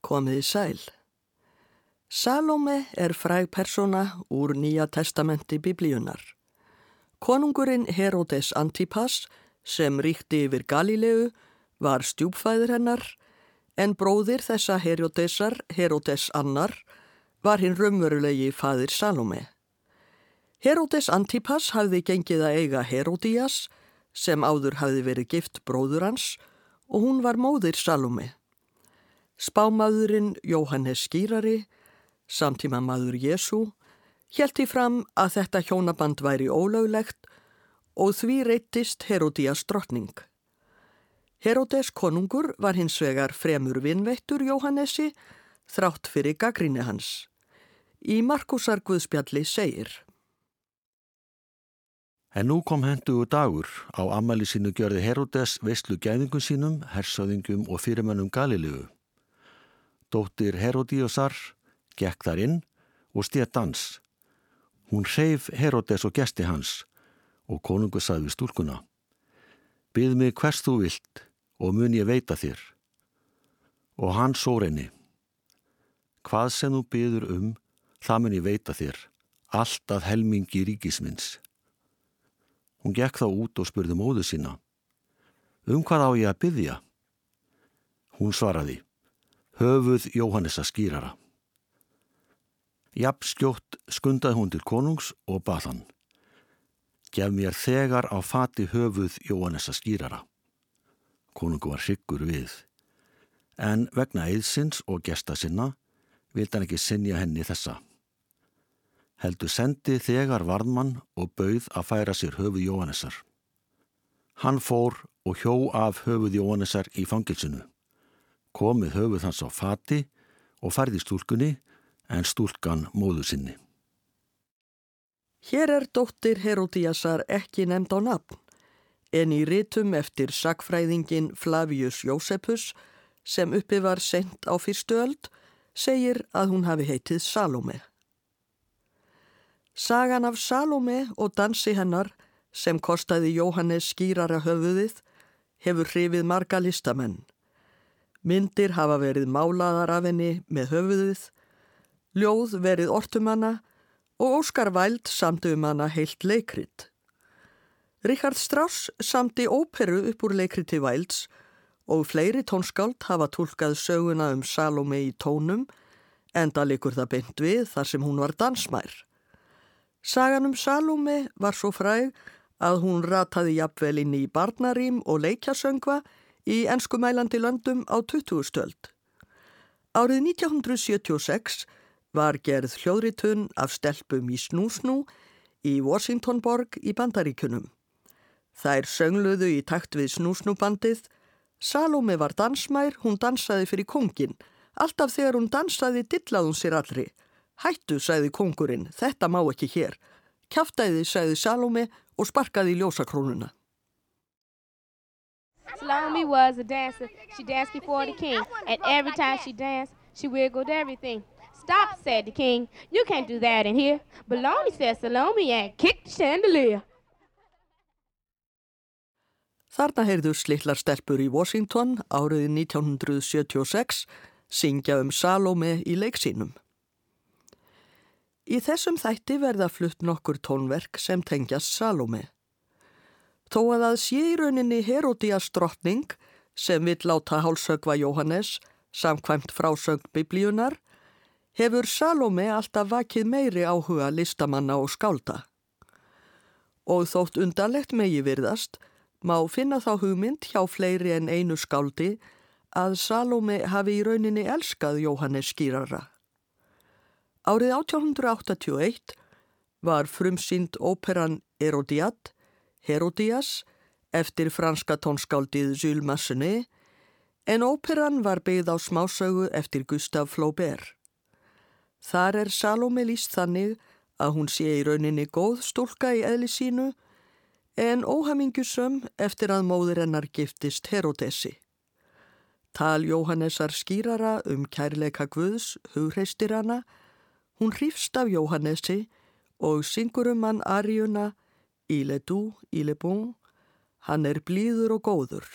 Komiði sæl. Salome er fræg persóna úr Nýja testamenti biblíunar. Konungurinn Herodes Antipas sem ríkti yfir Galilegu var stjúpfæður hennar en bróðir þessa Herodesar, Herodes Annar, var hinn raunverulegi fadir Salome. Herodes Antipas hafði gengið að eiga Herodías sem áður hafði verið gift bróður hans og hún var móðir Salome. Spámaðurinn Jóhannes Skýrari, samtíma maður Jésu, hjælti fram að þetta hjónaband væri ólöglegt og því reyttist Herodías drottning. Herodes konungur var hins vegar fremur vinveittur Jóhannesi þrátt fyrir gaggríni hans. Í Markusar Guðspjalli segir En nú kom hendugu dagur á ammali sínu gjörði Herodes veistlu gæðingum sínum, hersaðingum og fyrirmönnum Galilegu. Dóttir Herodíosar gekk þar inn og stétt dans. Hún hreyf Herodes og gesti hans og konungu sagði stúlkuna. Byð mig hvers þú vilt og mun ég veita þér. Og hann sór henni. Hvað sem þú byður um, það mun ég veita þér, allt að helmingi ríkismins. Hún gekk þá út og spurði móðu sína. Um hvað á ég að byðja? Hún svaraði. Höfuð Jóhannesa skýrara. Japp skjótt skundaði hún til konungs og bað hann. Gef mér þegar á fati höfuð Jóhannesa skýrara. Konungu var hryggur við. En vegna eðsins og gesta sinna vilt hann ekki sinja henni þessa. Heldur sendi þegar varðmann og bauð að færa sér höfuð Jóhannesar. Hann fór og hjó af höfuð Jóhannesar í fangilsinu. Komið höfuð hans á fati og færði stúlkunni en stúlkan móðu sinni. Hér er dóttir Herodíasar ekki nefnd á nafn en í rítum eftir sakfræðingin Flavius Jósepus sem uppi var sendt á fyrstu öld segir að hún hafi heitið Salome. Sagan af Salome og dansi hennar sem kostaði Jóhannes skýrara höfuðið hefur hrifið marga listamenn. Myndir hafa verið málaðar af henni með höfuðið, ljóð verið ortumanna og Óskar Væld samti um hana heilt leikrit. Richard Strauss samti óperu upp úr leikriti Vælds og fleiri tónskáld hafa tólkað söguna um Salome í tónum enda likur það beint við þar sem hún var dansmær. Sagan um Salome var svo fræg að hún rataði jafnvel inn í barnarím og leikjasöngva í enskumælandi löndum á 20. stöld. Árið 1976 var gerð hljóðritun af stelpum í Snúsnú í Washingtonborg í Bandaríkunum. Þær söngluðu í takt við Snúsnúbandið. Salome var dansmær, hún dansaði fyrir kongin. Alltaf þegar hún dansaði dillaði hún sér allri. Hættu, sagði kongurinn, þetta má ekki hér. Kjáftæði, sagði Salome og sparkaði í ljósakrónuna. Salome was a dancer. She danced before the king, and every time she danced, she wiggled everything. Stop, said the king. You can't do that in here. Baloney, said Salome, and kicked the chandelier. Þarna heyrðu slillar stelpur í Washington árið 1976 syngja um Salome í leiksínum. Í þessum þætti verða flutt nokkur tónverk sem tengjast Salome. Þó að það sé í rauninni Herodías drottning sem vill láta hálsögva Jóhannes samkvæmt frásögn biblíunar, hefur Salome alltaf vakið meiri áhuga listamanna og skálda. Og þótt undarlegt megi virðast, má finna þá hugmynd hjá fleiri en einu skáldi að Salome hafi í rauninni elskað Jóhannes skýrara. Árið 1881 var frumsýnd óperan Erodiad, Herodias, eftir franska tónskáldið Jules Massenet, en óperan var byggð á smásögu eftir Gustave Flaubert. Þar er Salome líst þannig að hún sé í rauninni góð stúlka í eðli sínu, en óhamingjusum eftir að móður hennar giftist Herodesi. Tal Jóhannesar skýrara um kærleika Guðs hugreistir hana, hún hrifst af Jóhannesi og syngur um hann arjuna Doux, il est bon, hann er blíður og góður.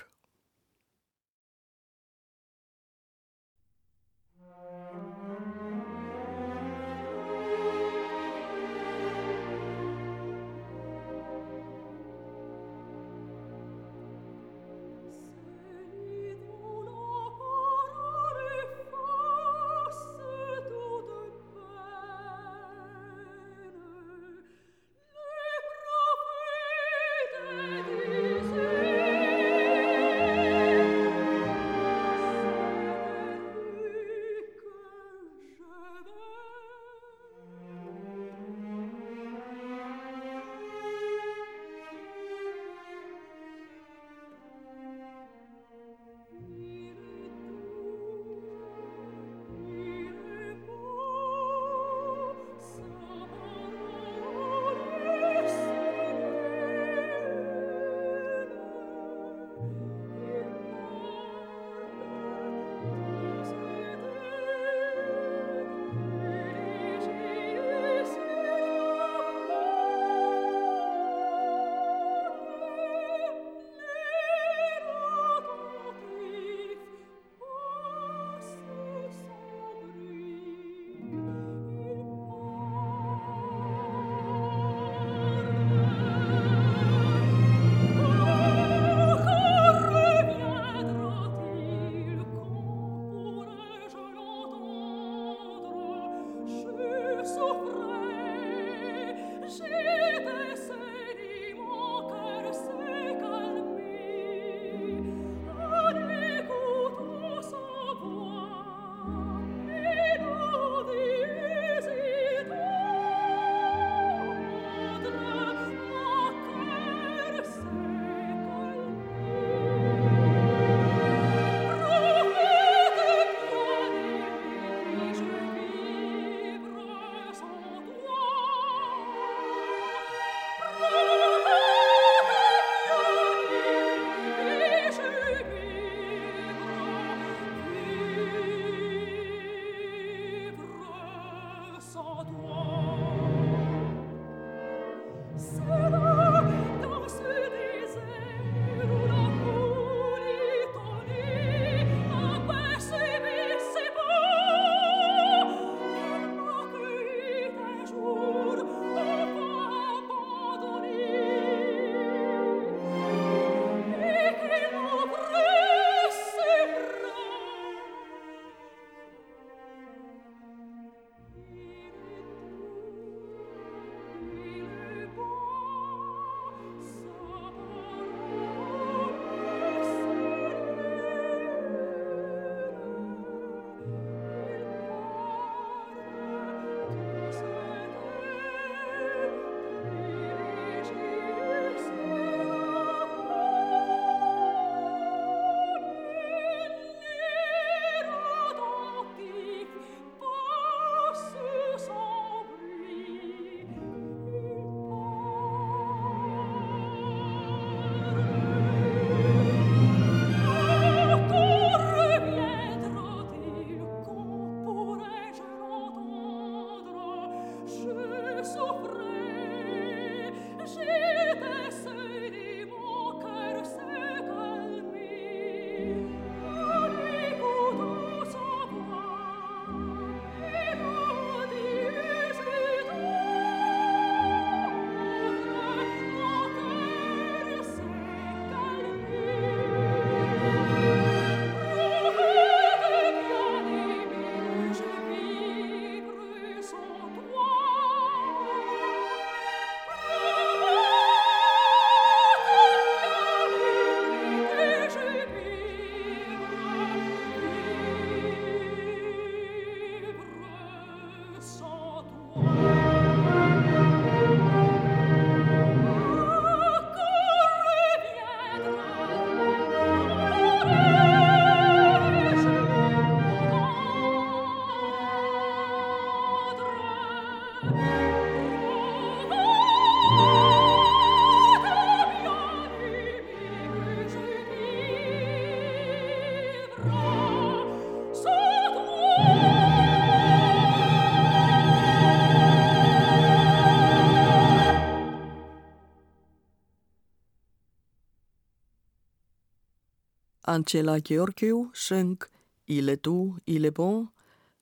Angela Georgiou söng Il est doux, il est bon,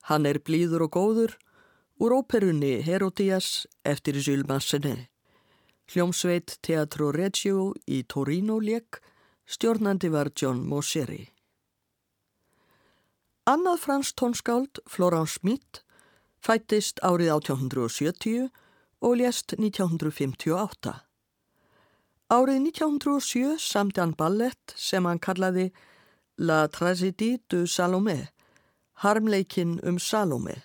hann er blíður og góður úr óperunni Herodias eftir Jules Massenet. Hljómsveit Teatro Reggio í Torino lék, stjórnandi var John Moseri. Annað fransk tónskáld, Florence Schmidt, fættist árið 1870 og lést 1958. Árið 1907 samti hann ballett sem hann kallaði La Tragédie du Salomé, harmleikin um Salomé.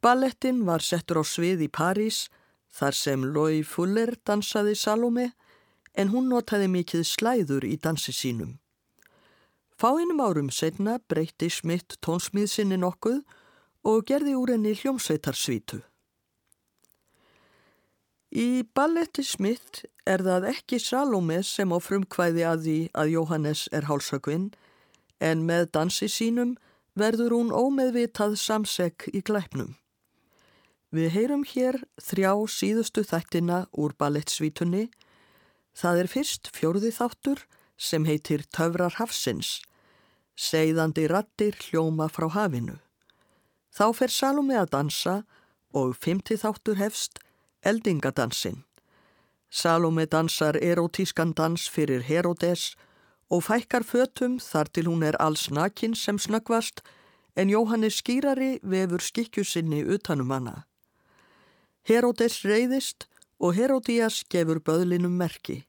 Ballettin var settur á svið í París þar sem Loi Fuller dansaði Salomé en hún notaði mikið slæður í dansi sínum. Fáinum árum setna breytti Schmidt tónsmíðsinni nokkuð og gerði úr henni hljómsveitarsvítu. Í balletti Smith er það ekki Salome sem á frumkvæði að því að Jóhannes er hálsökvinn en með dansi sínum verður hún ómeðvitað samsegg í glæpnum. Við heyrum hér þrjá síðustu þættina úr ballettsvítunni. Það er fyrst fjórði þáttur sem heitir Töfrar Hafsins, segðandi rattir hljóma frá hafinu. Þá fer Salome að dansa og fymti þáttur hefst eldingadansin. Salome dansar erotískan dans fyrir Herodes og fækkar fötum þar til hún er alls nakin sem snöggvast en Jóhannes skýrari vefur skikkjusinni utanum hana. Herodes reyðist og Herodías gefur böðlinum merki.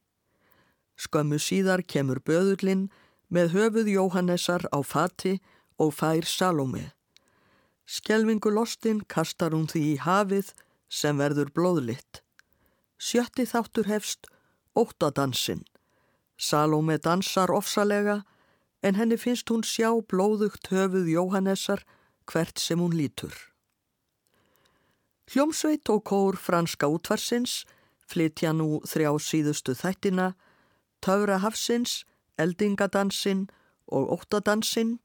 Skömmu síðar kemur böðlinn með höfuð Jóhannesar á fati og fær Salome. Skelvingu lostin kastar hún því í hafið sem verður blóðlitt. Sjötti þáttur hefst óttadansinn. Salome dansar ofsalega en henni finnst hún sjá blóðugt höfuð Jóhannessar hvert sem hún lítur. Hljómsveit og kór franska útvarsins flytja nú þrjá síðustu þættina, Töfra Hafsins, Eldingadansinn og Óttadansinn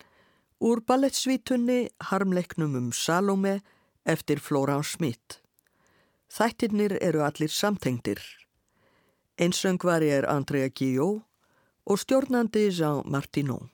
úr ballettsvítunni harmleiknum um Salome eftir Flórán Smith. Þættirnir eru allir samtengdir. Einsöngvari er Andrea Guillot og stjórnandi Jean Martineau.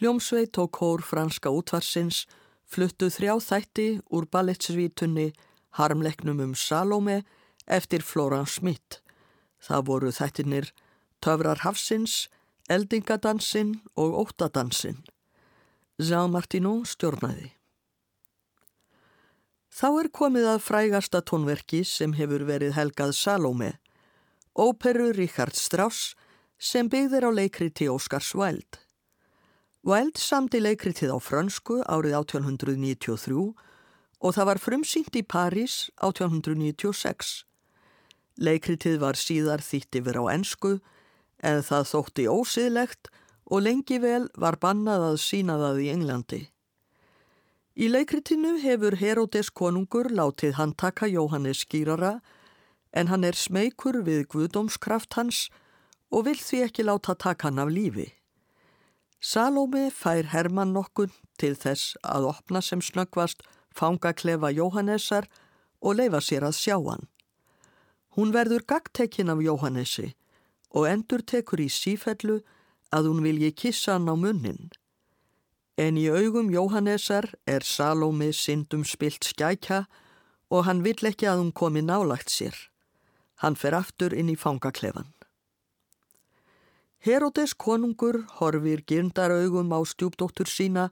Hljómsveit og kór franska útvarsins fluttu þrjá þætti úr balletsvítunni Harmleiknum um Salome eftir Florence Smith. Það voru þættinir Töfrar Hafsins, Eldingadansin og Óttadansin. Jean Martineau stjórnaði. Þá er komið að frægasta tónverki sem hefur verið helgað Salome, óperu Richard Strauss sem byggðir á leikriti Óskars Wilde. Wilde samdi leikritið á frönsku árið 1893 og það var frumsýnt í París 1896. Leikritið var síðar þýtt yfir á ensku en það þótti ósiðlegt og lengi vel var bannað að sína það í Englandi. Í leikritinu hefur Herodes konungur látið hann taka Jóhannes skýrara en hann er smeykur við guðdómskraft hans og vil því ekki láta taka hann af lífi. Salome fær Hermann nokkun til þess að opna sem snöggvast fangaklefa Jóhannessar og leifa sér að sjá hann. Hún verður gagtekkin af Jóhannesi og endur tekur í sífellu að hún vilji kissa hann á munnin. En í augum Jóhannessar er Salome syndum spilt skækja og hann vill ekki að hún komi nálagt sér. Hann fer aftur inn í fangaklefan. Herodes konungur horfir gyrndaraugum á stjúpdóttur sína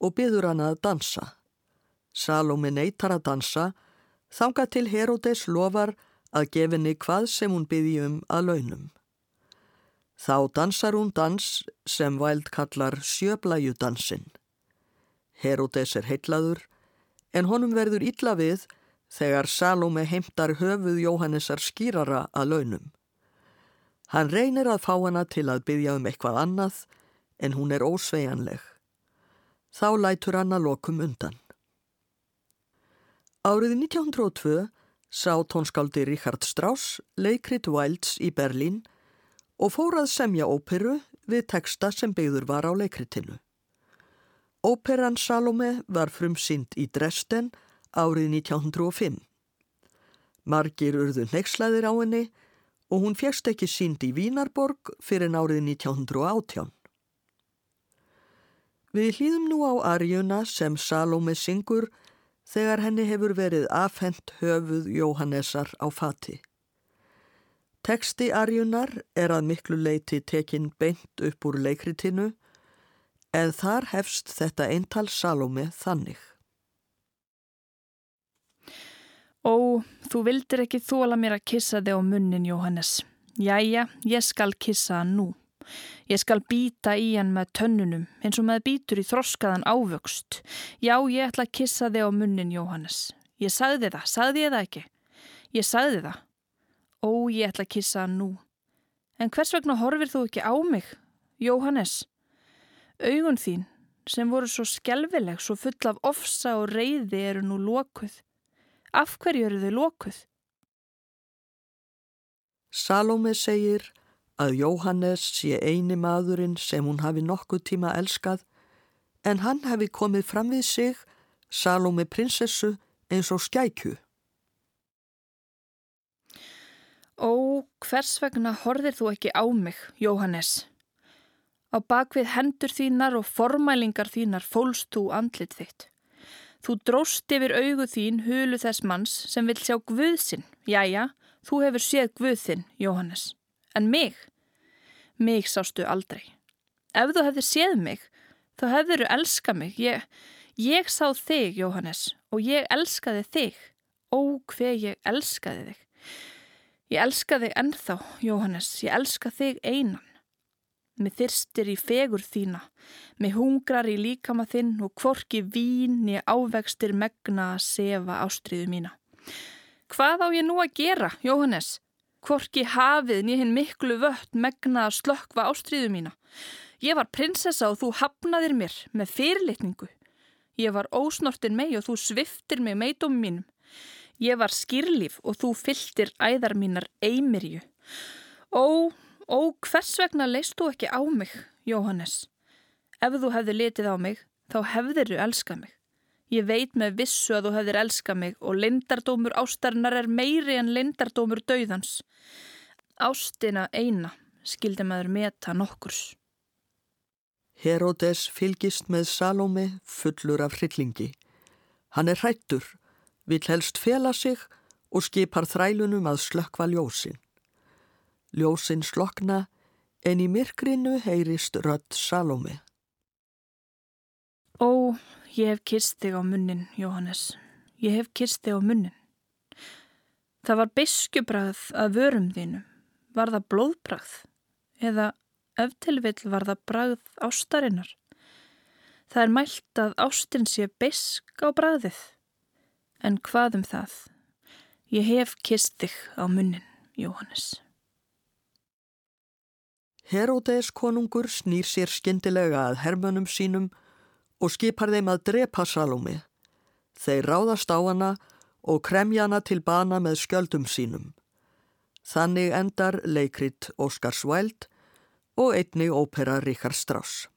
og byður hann að dansa. Salome neytar að dansa, þanga til Herodes lofar að gefinni hvað sem hún byði um að launum. Þá dansar hún dans sem væld kallar sjöblæjudansin. Herodes er heitlaður en honum verður illa við þegar Salome heimtar höfuð Jóhannesar skýrara að launum. Hann reynir að fá hana til að byggja um eitthvað annað en hún er ósveianleg. Þá lætur hann að lokum undan. Árið 1902 sá tónskáldi Richard Strauss leikrit Wilds í Berlín og fór að semja óperu við teksta sem byggður var á leikritinu. Óperan Salome var frumsynd í Dresden árið 1905. Margir urðu nexlaðir á henni og hún fjast ekki sínd í Vínarborg fyrir árið 1918. Við hlýðum nú á arjuna sem Salome syngur þegar henni hefur verið afhent höfuð Jóhannessar á fati. Teksti Arjunar er að miklu leiti tekinn beint upp úr leikritinu en þar hefst þetta eintal Salome þannig. Ó, þú vildir ekki þóla mér að kissa þig á munnin, Jóhannes. Jæja, ég skal kissa hann nú. Ég skal býta í hann með tönnunum eins og með býtur í þroskaðan ávöxt. Já, ég ætla að kissa þig á munnin, Jóhannes. Ég sagði það, sagði ég það ekki? Ég sagði það. Ó, ég ætla að kissa hann nú. En hvers vegna horfir þú ekki á mig, Jóhannes? Augun þín, sem voru svo skjelvileg, svo full af ofsa og reyði, eru nú lokuð. Af hverju eru þau lokuð? Salome segir að Jóhannes sé eini maðurinn sem hún hafi nokkuð tíma elskað, en hann hafi komið fram við sig, Salome prinsessu, eins og skækju. Ó, hvers vegna horðir þú ekki á mig, Jóhannes? Á bakvið hendur þínar og formælingar þínar fólst þú andlit þitt. Þú dróst yfir augu þín hulu þess manns sem vil sjá Guðsinn. Jæja, þú hefur séð Guðsinn, Jóhannes. En mig? Mig sástu aldrei. Ef þú hefði séð mig, þá hefður þú elskað mig. Ég, ég sá þig, Jóhannes, og ég elskaði þig. Ó, hver ég elskaði þig. Ég elska þig ennþá, Jóhannes, ég elska þig einan. Mér þyrstir í fegur þína, mér hungrar í líkama þinn og kvorki vín ég ávegstir megna að sefa ástriðu mína. Hvað á ég nú að gera, Jóhannes? Kvorki hafið nýð hinn miklu vött megna að slökkva ástriðu mína. Ég var prinsessa og þú hafnaðir mér með fyrirlitningu. Ég var ósnortin mei og þú sviftir mig meitum mínum. Ég var skýrlíf og þú fylltir æðar mínar eimirju. Ó, ó, hvers vegna leist þú ekki á mig, Jóhannes? Ef þú hefði litið á mig, þá hefðir þú elskað mig. Ég veit með vissu að þú hefðir elskað mig og lindardómur ástarinnar er meiri en lindardómur dauðans. Ástina eina skildi maður meta nokkurs. Herodes fylgist með Salome fullur af hryllingi. Hann er hrættur, vil helst fela sig og skipar þrælunum að slökkva ljósin. Ljósin slokna en í myrkrinu heyrist rödd Salome. Ó, ég hef kist þig á munnin, Jóhannes. Ég hef kist þig á munnin. Það var biskjubræð að vörum þínum. Var það blóðbræð? Eða eftirvill var það bræð ástarinnar? Það er mælt að ástin sé bisk á bræðið. En hvað um það? Ég hef kist þig á munnin, Jóhannes. Herodes konungur snýr sér skindilega að hermönum sínum og skipar þeim að drepa Salome. Þeir ráðast á hana og kremja hana til bana með skjöldum sínum. Þannig endar leikrit Óskars Wilde og einni ópera Ríkard Strauss.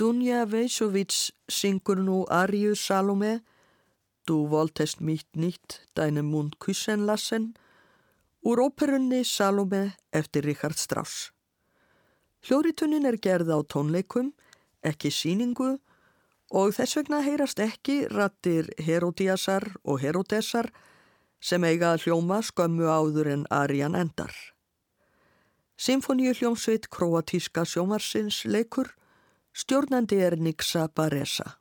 Dunja Veisovits syngur nú Ariu Salome Du wolltest mich nicht deine Mund küssen lassen úr óperunni Salome eftir Ríkard Strauss. Hljóritunnin er gerð á tónleikum, ekki síningu og þess vegna heyrast ekki rattir Herodíasar og Herodesar sem eiga að hljóma skömmu áður en Arian endar. Symfoníu hljómsveit Kroatíska sjómarsins leikur, stjórnandi er Nixa Baresa.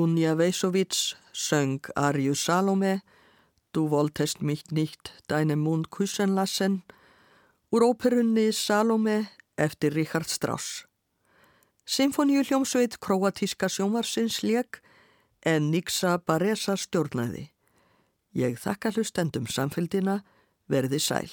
Dunja Veisovits söng Arju Salome, Du wolltest mich nicht deinem Mund küssen lassen, úr óperunni Salome eftir Richard Strauss. Symfoníu hljómsveit Kroatíska sjómarsins lék en Nixa Baresa stjórnaði. Ég þakka hlustendum samfélgina, verði sæl.